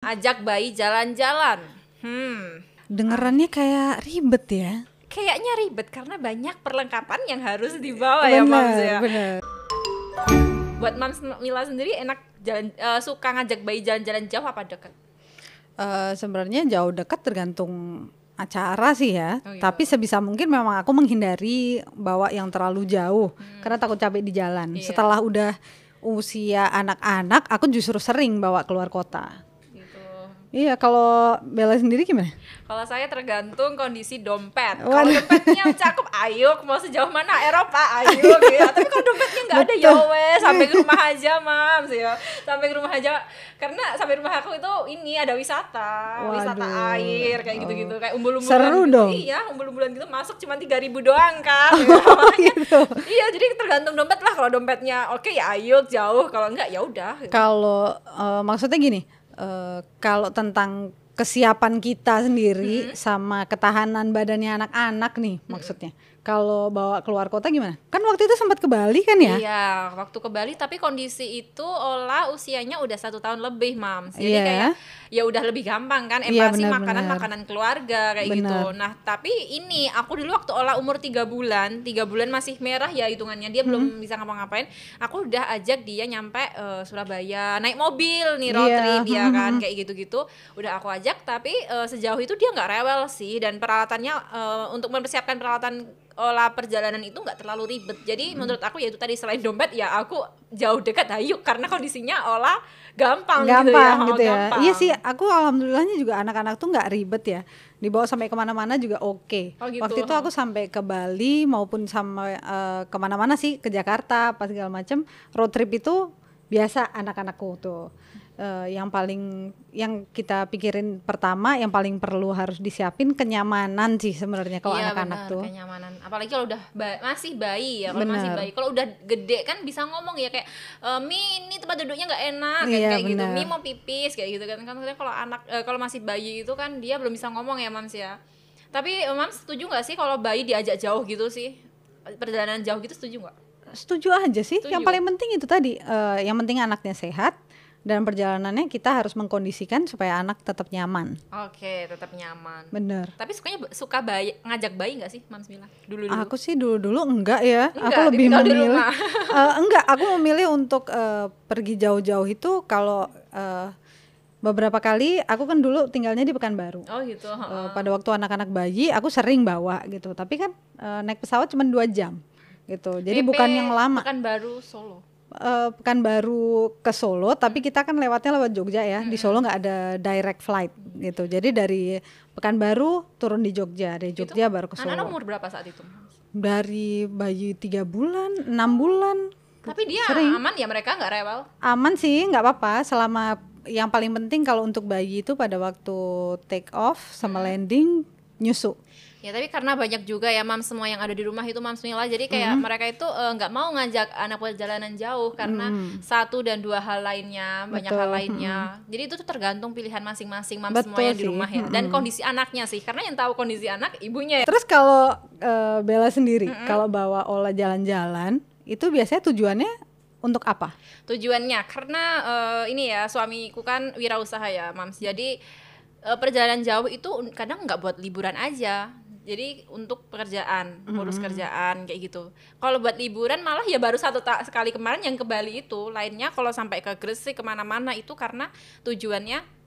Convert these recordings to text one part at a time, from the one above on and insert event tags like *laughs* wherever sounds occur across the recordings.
Ajak bayi jalan-jalan. Hmm, Dengerannya kayak ribet ya. kayaknya ribet karena banyak perlengkapan yang harus dibawa ya, Mams ya. bener. Buat Mams Mila sendiri enak jalan eh, suka ngajak bayi jalan-jalan jauh apa dekat? Eh, Sebenarnya jauh dekat tergantung acara sih ya. Oh, iya. Tapi sebisa mungkin memang aku menghindari bawa yang terlalu jauh karena takut capek di jalan. Hmm. Iya. Setelah udah usia anak-anak, aku justru sering bawa keluar kota. Gitu. Iya, kalau Bella sendiri gimana? Kalau saya tergantung kondisi dompet. Kalau dompetnya cakep, ayo mau sejauh mana Eropa, ayo ya. Tapi kalau dompetnya nggak ada ya wes, sampai ke rumah aja, Mams ya. Sampai ke rumah aja. Karena sampai rumah aku itu ini ada wisata, wisata Waduh. air kayak gitu-gitu, kayak umbul-umbulan Seru gitu. dong. Iya, umbul-umbulan gitu masuk cuma 3000 doang kan. *laughs* Oh, Makanya- gitu. Iya, jadi tergantung dompet lah. Kalau dompetnya oke ya ayo jauh, kalau enggak ya udah. Kalau eh, maksudnya gini, eh, kalau tentang kesiapan kita sendiri sama ketahanan badannya anak-anak nih maksudnya. Kalau bawa keluar kota gimana? Kan waktu itu sempat ke Bali kan ya? Iya, waktu ke Bali tapi kondisi itu Ola usianya udah satu tahun lebih, Mams. Jadi Iya. kayak ya udah lebih gampang kan Iya, empati benar, makanan benar. makanan keluarga kayak Benar. gitu. Nah, tapi ini aku dulu waktu Ola umur tiga bulan, tiga bulan masih merah ya hitungannya dia belum Hmm. bisa ngapa-ngapain. Aku udah ajak dia nyampe eh, Surabaya naik mobil nih road Iya, trip ya *laughs* kan hmm. kayak gitu-gitu. Udah aku ajak tapi eh, sejauh itu dia nggak rewel sih dan peralatannya eh, untuk mempersiapkan peralatan olah perjalanan itu nggak terlalu ribet. Jadi Hmm. menurut aku ya itu tadi selain dompet ya aku jauh dekat ayo karena kondisinya olah gampang, gampang gitu gitu ya. ya. gampang. Iya sih, aku alhamdulillahnya juga anak-anak tuh nggak ribet ya. Dibawa sampai ke mana-mana juga oke. Oh, gitu. Waktu itu aku sampai ke Bali maupun sama eh, ke mana-mana sih ke Jakarta, pas segala macem. Road trip itu biasa anak-anakku tuh. Eh, yang paling yang kita pikirin pertama, yang paling perlu harus disiapin kenyamanan sih sebenarnya kalau Iya, anak-anak tuh. kenyamanan. Apalagi kalau udah ba- masih bayi ya, kalau masih bayi. Kalau udah gede kan bisa ngomong ya kayak e, Mi ini tempat duduknya nggak enak kayak, Iya, kayak gitu. Mi mau pipis kayak gitu kan. Kan kalau anak eh, kalau masih bayi itu kan dia belum bisa ngomong ya, Mams ya. Tapi Mams setuju nggak sih kalau bayi diajak jauh gitu sih? Perjalanan jauh gitu setuju nggak? Setuju aja sih. Setuju. Yang paling penting itu tadi, eh, yang penting anaknya sehat dan perjalanannya kita harus mengkondisikan supaya anak tetap nyaman. Oke, tetap nyaman. Bener. Tapi sukanya suka bayi ngajak bayi nggak sih, Mams Mila? Dulu dulu. Aku sih dulu-dulu enggak ya. Enggak, aku lebih memilih. *laughs* Eh, enggak, aku memilih untuk eh, pergi jauh-jauh itu kalau eh, beberapa kali aku kan dulu tinggalnya di Pekanbaru. Oh gitu. Heeh. pada waktu anak-anak bayi aku sering bawa gitu. Tapi kan eh, naik pesawat cuma dua jam gitu. Jadi PP bukan yang lama. Pekanbaru Solo. Eh, Pekanbaru ke Solo, tapi kita kan lewatnya lewat Jogja ya. Di Solo nggak ada direct flight gitu. Jadi dari Pekanbaru turun di Jogja, dari Jogja baru ke Solo. umur berapa saat itu? Dari bayi tiga bulan, enam bulan, Tapi dia Sering. aman ya mereka nggak rewel. aman sih, nggak apa-apa. Selama yang paling penting kalau untuk bayi itu pada waktu take off sama landing nyusu. Ya tapi karena banyak juga ya mam semua yang ada di rumah itu mam Mila jadi kayak Mm-hmm. mereka itu eh, nggak mau ngajak anak perjalanan jauh karena satu dan dua hal lainnya banyak hal Betul, lainnya. Jadi itu tuh tergantung pilihan masing-masing mam Betul semua yang di rumah ya. Dan kondisi anaknya sih karena yang tahu kondisi anak ibunya ya. Terus kalau eh, Bella sendiri, kalau bawa Ola jalan-jalan, itu biasanya tujuannya untuk apa? Tujuannya karena eh, ini ya suamiku kan wirausaha ya mams jadi perjalanan jauh itu kadang nggak buat liburan aja jadi untuk pekerjaan ngurus kerjaan kayak gitu. Kalau buat liburan malah ya baru satu ta- sekali kemarin yang ke Bali itu. Lainnya kalau sampai ke Gresik ke mana-mana itu karena tujuannya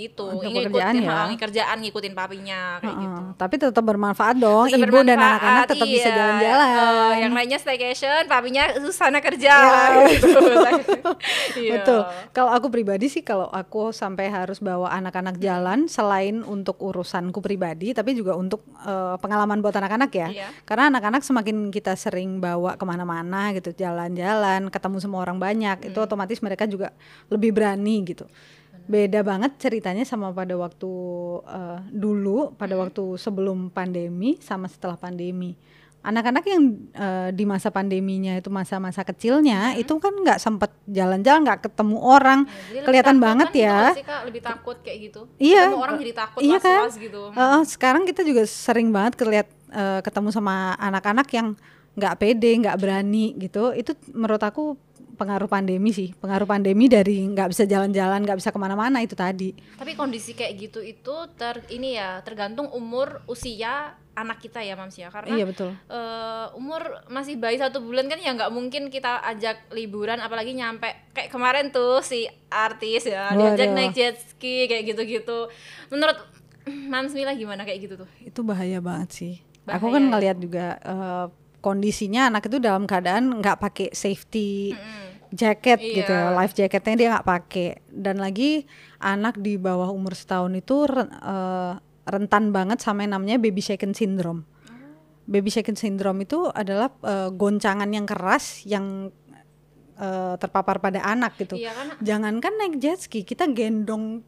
itu Untuk ngikut- pekerjaan ya. kerjaan ngikutin papinya kayak Heeh, gitu Tapi tetap bermanfaat dong. Tetap Ibu dan bermanfaat, anak-anak tetap bisa iya. jalan-jalan. Eh, yang lainnya staycation, papinya susana kerja. Iya. *laughs* gitu. *laughs* Iya. Betul. Kalau aku pribadi sih kalau aku sampai harus bawa anak-anak jalan selain untuk urusanku pribadi tapi juga untuk eh, pengalaman buat anak-anak ya. Iya. Karena anak-anak semakin kita sering bawa ke mana-mana gitu, jalan-jalan, ketemu sama orang banyak, itu Hmm. otomatis mereka juga lebih berani gitu. Beda banget ceritanya sama pada waktu eh, dulu, pada Hmm. waktu sebelum pandemi sama setelah pandemi. Anak-anak yang eh, di masa pandeminya itu masa-masa kecilnya itu kan nggak sempet jalan-jalan, nggak ketemu orang, Hmm. Jadi lebih kelihatan takut banget kan ya. sih, Kak? lebih takut kayak gitu. Iya. Ketemu orang jadi takut Iya kan? gitu. Heeh, sekarang kita juga sering banget kelihat eh, ketemu sama anak-anak yang nggak pede, nggak berani gitu. Itu menurut aku pengaruh pandemi sih. Pengaruh pandemi dari nggak bisa jalan-jalan nggak bisa ke mana-mana itu tadi. Tapi kondisi kayak gitu itu ter ini ya tergantung umur usia anak kita ya Mams ya karena iya betul. eh, umur masih bayi satu bulan kan ya nggak mungkin kita ajak liburan apalagi nyampe. Kayak kemarin tuh si artis ya diajak Waduh. naik jet ski kayak gitu-gitu. Menurut Mams Mila gimana kayak gitu tuh? Itu bahaya banget sih. Bahaya. aku kan ya? ngelihat juga eh, kondisinya anak itu dalam keadaan nggak pakai safety jacket Iya. gitu life jacketnya dia nggak pakai. Dan lagi anak di bawah umur setahun itu eh, rentan banget sama yang namanya baby shaken syndrome. Baby shaken syndrome itu adalah eh, goncangan yang keras yang eh, terpapar pada anak gitu. Iya, karena- jangankan naik jet ski kita gendong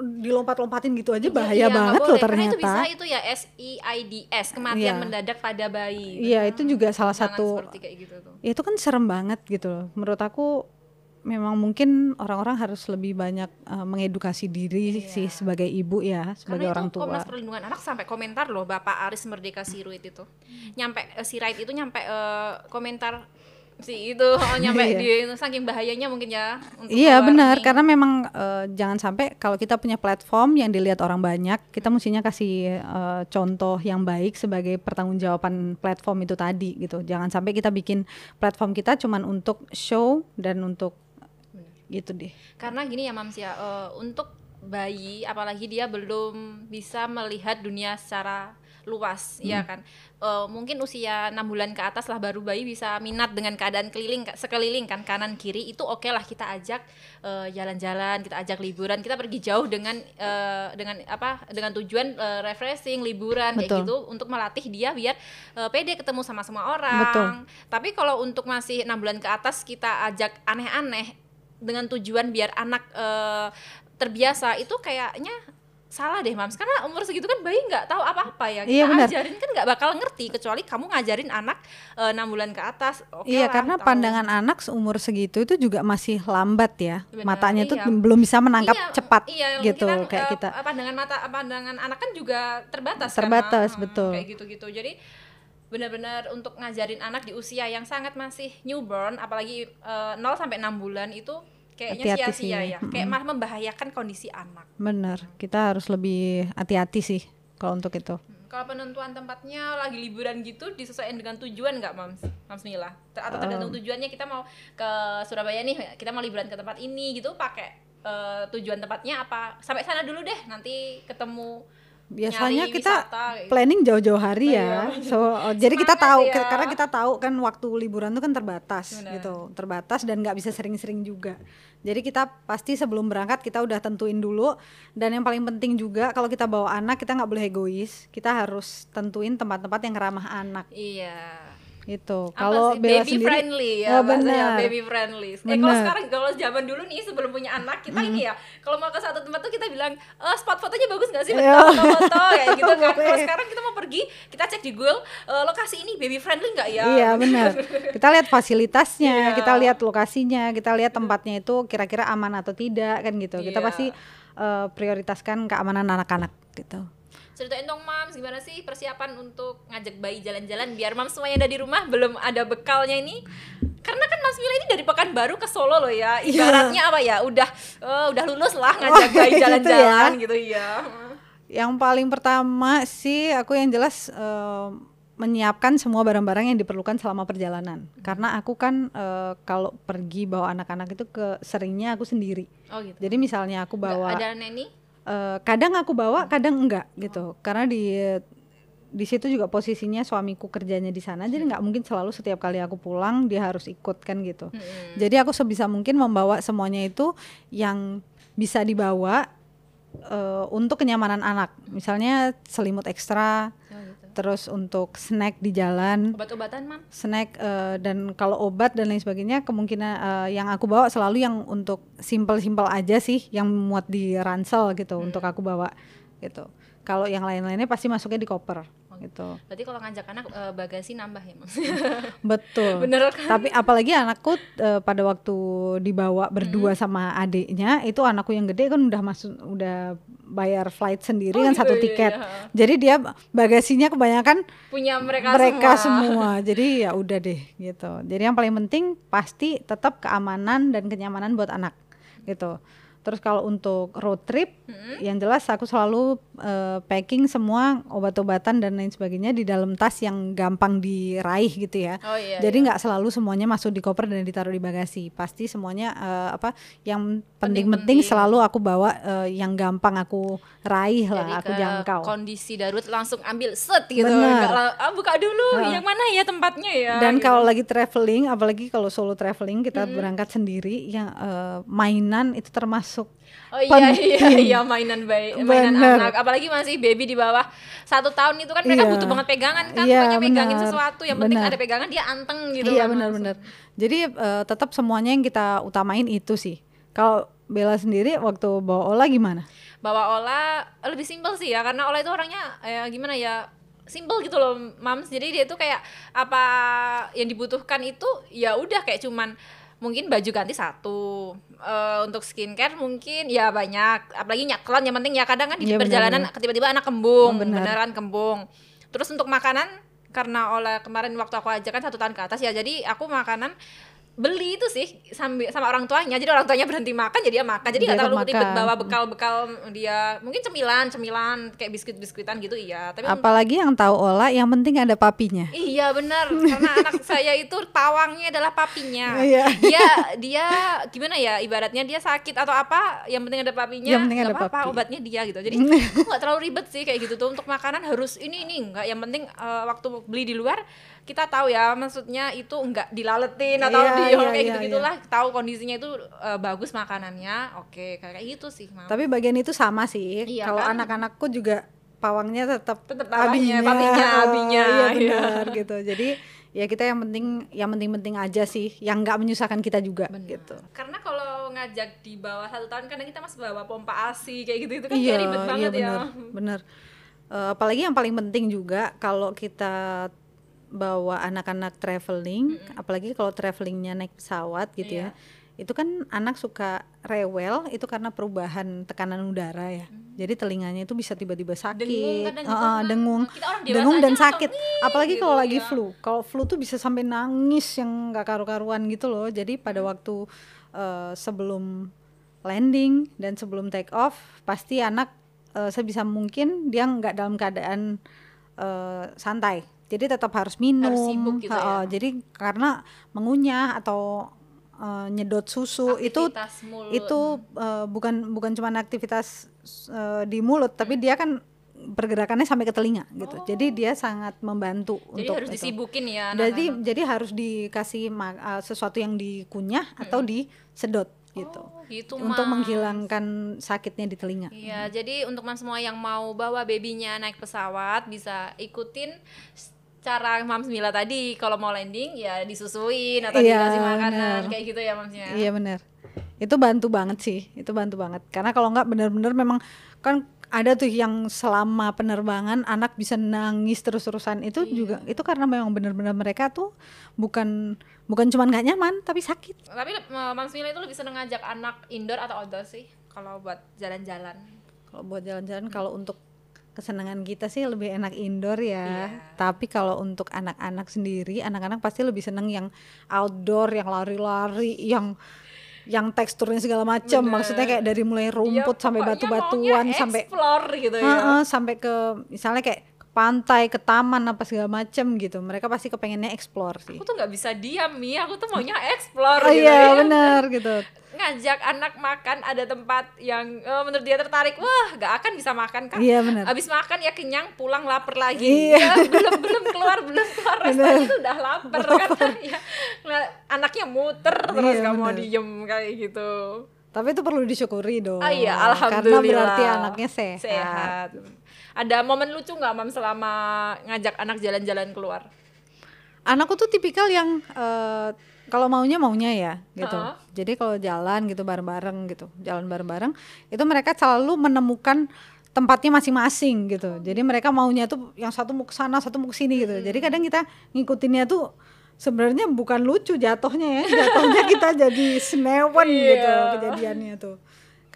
dilompat-lompatin gitu aja bahaya Iya, nggak banget boleh, loh karena itu ternyata bisa itu ya SIIDS kematian Iya. mendadak pada bayi Iya, itu juga salah Jangan satu seperti kayak gitu tuh ya itu kan serem banget gitu loh. Menurut aku memang mungkin orang-orang harus lebih banyak uh, mengedukasi diri Iya. sih sebagai ibu ya, sebagai Karena orang tua. Komnas Perlindungan Anak sampai komentar loh Bapak Aris Merdeka Siruit itu. Nyampe eh, Sirait itu nyampe eh, komentar si itu oh, nyampe Iya. di saking bahayanya mungkin ya untuk Iya benar karena memang uh, jangan sampai kalau kita punya platform yang dilihat orang banyak, kita mestinya kasih uh, contoh yang baik sebagai pertanggungjawaban platform itu tadi gitu. Jangan sampai kita bikin platform kita cuman untuk show dan untuk gitu deh. Karena gini ya Mams ya, eh, untuk bayi apalagi dia belum bisa melihat dunia secara luas ya Hmm. kan Eh, mungkin usia enam bulan ke atas lah baru bayi bisa minat dengan keadaan keliling sekeliling kan kanan kiri itu oke lah kita ajak eh, jalan-jalan kita ajak liburan kita pergi jauh dengan eh, dengan apa dengan tujuan eh, refreshing liburan kayak Betul. gitu untuk melatih dia biar eh, pede ketemu sama semua orang Betul. tapi kalau untuk masih enam bulan ke atas kita ajak aneh-aneh dengan tujuan biar anak eh, terbiasa itu kayaknya salah deh mams karena umur segitu kan bayi nggak tahu apa-apa ya kita Iya, ajarin kan nggak bakal ngerti kecuali kamu ngajarin anak eh, enam bulan ke atas oke iya lah, karena tahu. pandangan anak seumur segitu itu juga masih lambat ya, Benar, matanya tuh iya. belum bisa menangkap Iya, cepat iya, gitu kemungkinan, kayak eh, kita. pandangan mata pandangan anak kan juga terbatas Terbatas, kan, Mam? betul. kayak gitu-gitu jadi benar-benar untuk ngajarin anak di usia yang sangat masih newborn apalagi eh, 0 sampai 6 bulan itu kayaknya sia-sia sih. ya kayak malah membahayakan kondisi anak Bener, kita harus lebih hati-hati sih kalau untuk itu. Hmm, Kalau penentuan tempatnya lagi liburan gitu disesuaikan dengan tujuan nggak Mams? Mams Mila? Atau tergantung tujuannya kita mau ke Surabaya nih, kita mau liburan ke tempat ini gitu pakai eh, tujuan tempatnya apa? Sampai sana dulu deh, nanti ketemu Biasanya nyari kita wisata kayak planning jauh-jauh hari ya. So, oh, jadi kita tahu ya. karena kita tahu kan waktu liburan tuh kan terbatas Benar. gitu. Terbatas dan nggak bisa sering-sering juga. Jadi kita pasti sebelum berangkat kita udah tentuin dulu dan yang paling penting juga kalau kita bawa anak kita nggak boleh egois. Kita harus tentuin tempat-tempat yang ramah anak Iya. Gitu. Kalau? Bella baby sendiri friendly ya Oh, benar. baby friendly. Eh kalau sekarang kalau zaman dulu nih sebelum punya anak kita ini ya, kalau mau ke satu tempat tuh kita bilang, "Eh, spot fotonya bagus nggak sih? Betul, Iya. foto-foto kayak *laughs* gitu kan. Kalau sekarang kita mau pergi, kita cek di Google eh, lokasi ini baby friendly nggak ya? Iya benar. *laughs* Kita lihat fasilitasnya, Iya. kita lihat lokasinya, kita lihat tempatnya itu kira-kira aman atau tidak kan gitu. Kita Iya. pasti eh, prioritaskan keamanan anak-anak gitu. Ceritain dong Mams, gimana sih persiapan untuk ngajak bayi jalan-jalan biar Mams semuanya ada di rumah belum ada bekalnya ini? Karena kan Mas Mila ini dari Pekanbaru ke Solo loh ya. Ibaratnya apa ya? Udah eh, udah lulus lah ngajak Oh, bayi gitu jalan-jalan ya. gitu ya. Yang paling pertama sih aku yang jelas eh, menyiapkan semua barang-barang yang diperlukan selama perjalanan. Karena aku kan eh, kalau pergi bawa anak-anak itu ke seringnya aku sendiri. Oh gitu. Jadi misalnya aku Nggak bawa ada neni? Eh, kadang aku bawa, kadang enggak gitu. Karena di di situ juga posisinya suamiku kerjanya di sana, jadi nggak mungkin selalu setiap kali aku pulang dia harus ikut kan gitu. Hmm. Jadi aku sebisa mungkin membawa semuanya itu yang bisa dibawa eh, untuk kenyamanan anak. Misalnya selimut ekstra. Terus untuk snack di jalan, Obat-obatan, Mam? snack eh, dan kalau obat dan lain sebagainya kemungkinan eh, yang aku bawa selalu yang untuk simpel-simpel aja sih, yang muat di ransel gitu untuk aku bawa gitu. Kalau yang lain-lainnya pasti masuknya di koper gitu. Berarti kalau ngajak anak eh, bagasi nambah ya, Mam? *laughs* Betul. Bener kan? Tapi apalagi anakku eh, pada waktu dibawa berdua sama adiknya, itu anakku yang gede kan udah masuk udah bayar flight sendiri Oh, kan gitu, satu iya, tiket. iya. Jadi dia bagasinya kebanyakan punya mereka, mereka semua. semua. *laughs* Jadi ya udah deh gitu. Jadi yang paling penting pasti tetap keamanan dan kenyamanan buat anak gitu. Terus kalau untuk road trip, Mm-mm. yang jelas aku selalu eh, packing semua obat-obatan dan lain sebagainya di dalam tas yang gampang diraih gitu ya. Oh iya. Jadi iya. nggak selalu semuanya masuk di koper dan ditaruh di bagasi. Pasti semuanya eh, apa yang Penting-penting. selalu aku bawa eh, yang gampang aku raih Jadi lah, aku jangkau. kondisi darurat langsung ambil set gitu. Bener. Ah, buka dulu Heeh. yang mana ya tempatnya ya. Dan gitu. kalau lagi traveling, apalagi kalau solo traveling kita berangkat sendiri, yang eh, mainan itu termasuk Oh iya iya penting. iya mainan bayi mainan Bener. anak apalagi masih baby di bawah satu tahun itu kan mereka Iya. butuh banget pegangan kan Iya, pokoknya megangin benar. sesuatu yang penting Benar. ada pegangan dia anteng gitu iya kan benar-benar. Jadi eh, tetap semuanya yang kita utamain itu sih. Kalau Bella sendiri waktu bawa Ola gimana? bawa Ola lebih simpel sih ya karena Ola itu orangnya eh, gimana ya simple gitu loh mams jadi dia tuh kayak apa yang dibutuhkan itu ya udah kayak cuman mungkin baju ganti satu Eh, untuk skincare mungkin ya banyak apalagi nyaklan yang penting ya kadang kan di Iya, perjalanan tiba-tiba anak kembung Oh, benar. beneran kembung terus untuk makanan karena Ola kemarin waktu aku ajak kan satu tahun ke atas ya jadi aku makanan beli itu sih sambil sama orang tuanya. Jadi orang tuanya berhenti makan jadi dia makan. Jadi nggak terlalu ribet bawa bekal-bekal dia. Mungkin cemilan cemilan kayak biskuit biskuitan gitu iya. Tapi Apalagi yang tahu Ola, yang penting ada papinya. iya benar. Karena anak *laughs* saya itu pawangnya adalah papinya. Iya. dia dia gimana ya ibaratnya dia sakit atau apa yang penting ada papinya Yang penting nggak ada apa-apa papi. obatnya dia gitu. Jadi *laughs* nggak terlalu ribet sih kayak gitu tuh. Untuk makanan harus ini ini enggak yang penting eh, waktu beli di luar kita tahu ya maksudnya itu enggak dilaletin atau Iya, di iya, kayak iya, gitu gitulah tahu kondisinya itu eh, bagus makanannya oke kayak gitu sih Mam. Tapi bagian itu sama sih. Iya Kalau kan? anak-anakku juga pawangnya tetap Tetap pawangnya, papinya, abinya, Iya iya. benar gitu. *laughs* Jadi ya kita yang penting yang penting-penting aja sih, yang nggak menyusahkan kita juga Benar. gitu. Karena kalau ngajak di bawah satu tahun kadang kita masih bawa pompa ASI kayak gitu itu kan iya, ribet banget iya ya. benar, benar. Eh, apalagi yang paling penting juga kalau kita bawa anak-anak traveling, apalagi kalau travelingnya naik pesawat gitu Iya. ya, itu kan anak suka rewel itu karena perubahan tekanan udara ya. Jadi telinganya itu bisa tiba-tiba sakit, Dengung kadang Heeh, kan. dengung, dengung dan langsung, sakit. "Ih," Apalagi gitu, kalau lagi ya. flu, kalau flu tuh bisa sampai nangis yang nggak karu-karuan gitu loh. Jadi pada waktu eh, sebelum landing dan sebelum take off pasti anak eh, sebisa mungkin dia nggak dalam keadaan eh, santai. Jadi tetap harus minum. Harus sibuk gitu heeh. ya. Jadi karena mengunyah atau eh, nyedot susu itu Aktivitas mulut. itu eh, bukan bukan cuma aktivitas eh, di mulut tapi dia kan pergerakannya sampai ke telinga gitu. Jadi dia sangat membantu jadi untuk harus itu. disibukin ya Jadi anak-anak. jadi harus dikasih uh, sesuatu yang dikunyah atau disedot gitu. Oh, gitu Untuk Mas. menghilangkan sakitnya di telinga. Iya, jadi untuk mas semua yang mau bawa babynya naik pesawat bisa ikutin cara Mams Mila tadi kalau mau landing ya disusuin atau Iya, dikasih makanan benar. kayak gitu ya Mamsnya. Iya benar. Itu bantu banget sih. Itu bantu banget. Karena kalau nggak benar-benar memang kan ada tuh yang selama penerbangan anak bisa nangis terus-terusan itu Iya. juga itu karena memang benar-benar mereka tuh bukan bukan cuma nggak nyaman tapi sakit. Tapi eh, Mams Mila itu lebih seneng ngajak anak indoor atau outdoor sih kalau buat jalan-jalan. Kalau buat jalan-jalan kalau untuk kesenangan kita sih lebih enak indoor ya. Iya. Tapi kalau untuk anak-anak sendiri, anak-anak pasti lebih seneng yang outdoor, yang lari-lari, yang yang teksturnya segala macam. Maksudnya kayak dari mulai Ya, rumput sampai pokoknya batu-batuan sampai explore gitu ya. Heeh, sampai ke misalnya kayak pantai, ke taman apa segala macam gitu. Mereka pasti kepengennya explore sih. Aku tuh nggak bisa diam mi, aku tuh maunya explore Oh gitu iya, ya. benar *laughs* gitu. ngajak anak makan ada tempat yang eh, menurut dia tertarik wah gak akan bisa makan kan Iya, benar. abis makan ya kenyang pulang lapar lagi Iya. Ya, belum belum keluar belum keluar restoran itu udah lapar kan *laughs* ya Nah, anaknya muter terus Iya, gak mau diem kayak gitu Tapi itu perlu disyukuri dong. oh iya Karena alhamdulillah berarti anaknya sehat. sehat ada momen lucu nggak mam selama ngajak anak jalan-jalan keluar Anakku tuh tipikal yang eh, kalau maunya maunya ya gitu. Heeh. Jadi kalau jalan gitu bareng-bareng gitu, jalan bareng-bareng itu mereka selalu menemukan tempatnya masing-masing gitu. Jadi mereka maunya tuh yang satu mau ke sana, satu mau ke sini gitu. Jadi kadang kita ngikutinnya tuh sebenarnya bukan lucu jatuhnya ya, jatuhnya kita jadi senewan gitu Iya. kejadiannya tuh.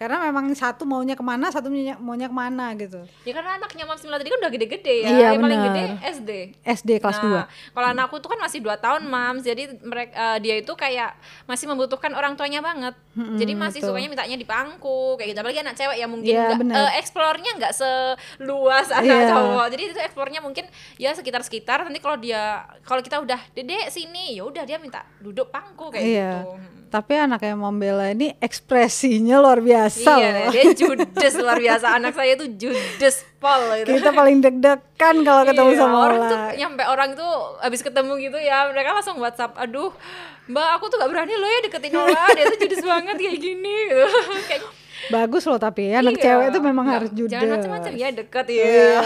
Karena memang satu maunya ke mana satu maunya, maunya ke mana gitu Ya karena anaknya Mams Mila tadi kan udah gede-gede ya. Iya, yang paling gede SD. SD kelas Nah, 2 Kalau anakku tuh kan masih 2 tahun, Mams. Jadi mereka dia itu kayak masih membutuhkan orang tuanya banget. Jadi masih betul. sukanya mintanya di pangku kayak gitu. Apalagi anak cewek ya mungkin Iya, nggak benar. eh, explore-nya nggak seluas anak Iya. cowok. Jadi itu explore-nya mungkin ya sekitar-sekitar. Nanti kalau dia kalau kita udah Dedek sini, ya udah dia minta duduk pangku kayak iya gitu. Tapi anaknya Mambela ini ekspresinya luar biasa Iya, loh. dia judes luar biasa. Anak saya tuh judes pol gitu. kita paling deg-degan kalau ketemu Iya, sama orang Ola tuh nyampe orang tuh habis ketemu gitu ya mereka langsung WhatsApp aduh mbak aku tuh gak berani loh ya deketin Ola dia tuh judes banget kayak gini gitu *laughs* kayak bagus loh tapi ya anak iya. cewek itu memang Nggak- harus judes jangan macam-macam ya deket ya Iya.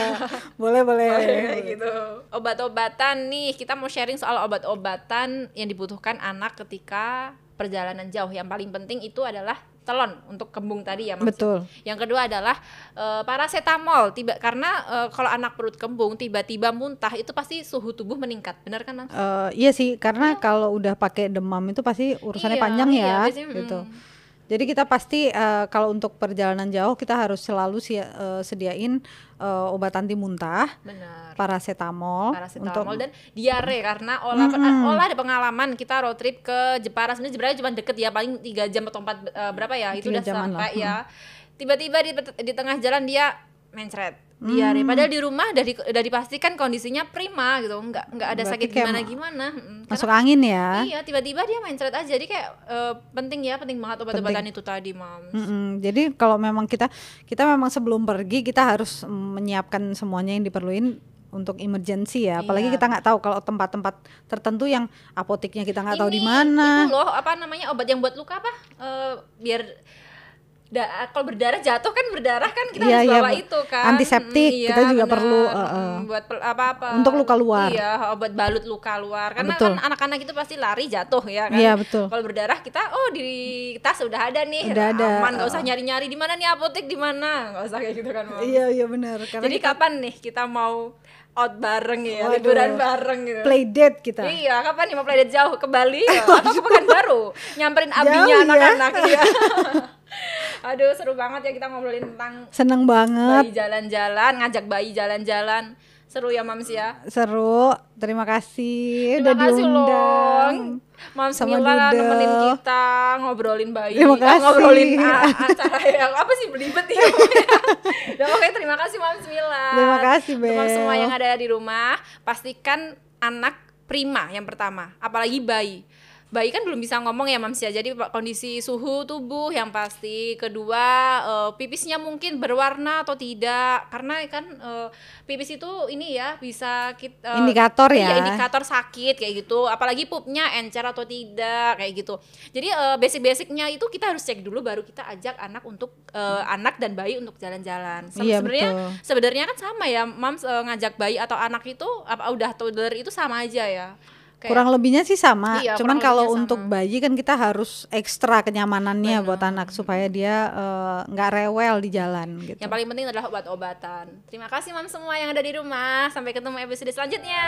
boleh boleh kayak gitu obat-obatan nih kita mau sharing soal obat-obatan yang dibutuhkan anak ketika perjalanan jauh yang paling penting itu adalah telon untuk kembung tadi ya Mas. betul Yang kedua adalah eh, paracetamol. Tiba karena eh, kalau anak perut kembung tiba-tiba muntah itu pasti suhu tubuh meningkat. Benar kan, Mas? Eh, iya sih karena kalau udah pakai demam itu pasti urusannya Iya, panjang iya, ya biasanya, gitu mm. Jadi kita pasti eh, kalau untuk perjalanan jauh kita harus selalu si- eh, sediain eh, obat anti muntah Benar. paracetamol, Paracetamol untuk dan diare karena olah olah ada pengalaman kita road trip ke Jepara sebenarnya Jepara cuma deket ya paling tiga jam atau empat eh, berapa ya itu udah sampai lah, ya. Tiba-tiba di, di tengah jalan dia mencret diare padahal di rumah udah, di- udah dipastikan kondisinya prima gitu nggak nggak ada Berarti sakit gimana ma- gimana masuk karena- angin ya iya tiba-tiba dia mencret aja jadi kayak eh, penting ya penting banget obat-obatan itu tadi mam Mm-mm. Jadi kalau memang kita kita memang sebelum pergi kita harus menyiapkan semuanya yang diperluin untuk emergency ya. Apalagi Iya. kita nggak tahu kalau tempat-tempat tertentu yang apoteknya kita nggak tahu di mana. Itu loh, apa namanya obat yang buat luka apa? Eh, biar da- kalau berdarah jatuh kan berdarah kan kita Iya, harus iya, bawa Bu. itu kan. Antiseptik, Mm, kita juga benar. perlu, eh, eh. buat pel- apa-apa. Untuk luka luar. Iya, obat balut luka luar. Karena Betul. kan anak-anak itu pasti lari jatuh ya kan. Iya, betul. Kalau berdarah kita oh di tas udah ada nih. Udah ada, Aman, nggak eh. usah nyari-nyari di mana nih apotek di mana. nggak usah kayak gitu kan. Iya iya benar. Jadi kita kapan nih kita mau out bareng ya, Waduh. liburan bareng gitu. play date kita. Iya, kapan nih mau play date jauh ke Bali *laughs* ya? atau ke Pekanbaru? Nyamperin abinya Jauh ya. anak-anak iya. *laughs* *laughs* Aduh, seru banget ya kita ngobrolin tentang Seneng banget, bayi jalan-jalan, ngajak bayi jalan-jalan. Seru ya, Mams ya. seru. Terima kasih Terima udah kasih loh. diundang. Mams sama Mila Duda. nemenin kita ngobrolin bayi, Terima eh, kasih. ngobrolin a- *laughs* acara yang apa sih belibet ya. Dan *laughs* pokoknya terima kasih Mams Mila. Terima kasih, Untuk Bel. semua yang ada di rumah, pastikan anak prima yang pertama, apalagi bayi. Bayi kan belum bisa ngomong ya Mams ya. Jadi kondisi suhu tubuh yang pasti. Kedua, eh, pipisnya mungkin berwarna atau tidak. Karena kan eh, pipis itu ini ya bisa kita Indikator Iya, ya. indikator sakit kayak gitu. Apalagi pupnya encer atau tidak kayak gitu. Jadi eh, basic-basicnya itu kita harus cek dulu baru kita ajak anak untuk eh, anak dan bayi untuk jalan-jalan. Sem- Iya, sebenarnya betul. sebenarnya kan sama ya, Mams eh, ngajak bayi atau anak itu apa udah toddler itu sama aja ya. Kayak- Kurang lebihnya sih sama. Iya, Cuman kalau untuk sama. bayi kan kita harus ekstra kenyamanannya buat anak supaya dia eh, nggak rewel di jalan gitu. Yang paling penting adalah obat-obatan. Terima kasih Mam semua yang ada di rumah. Sampai ketemu episode selanjutnya.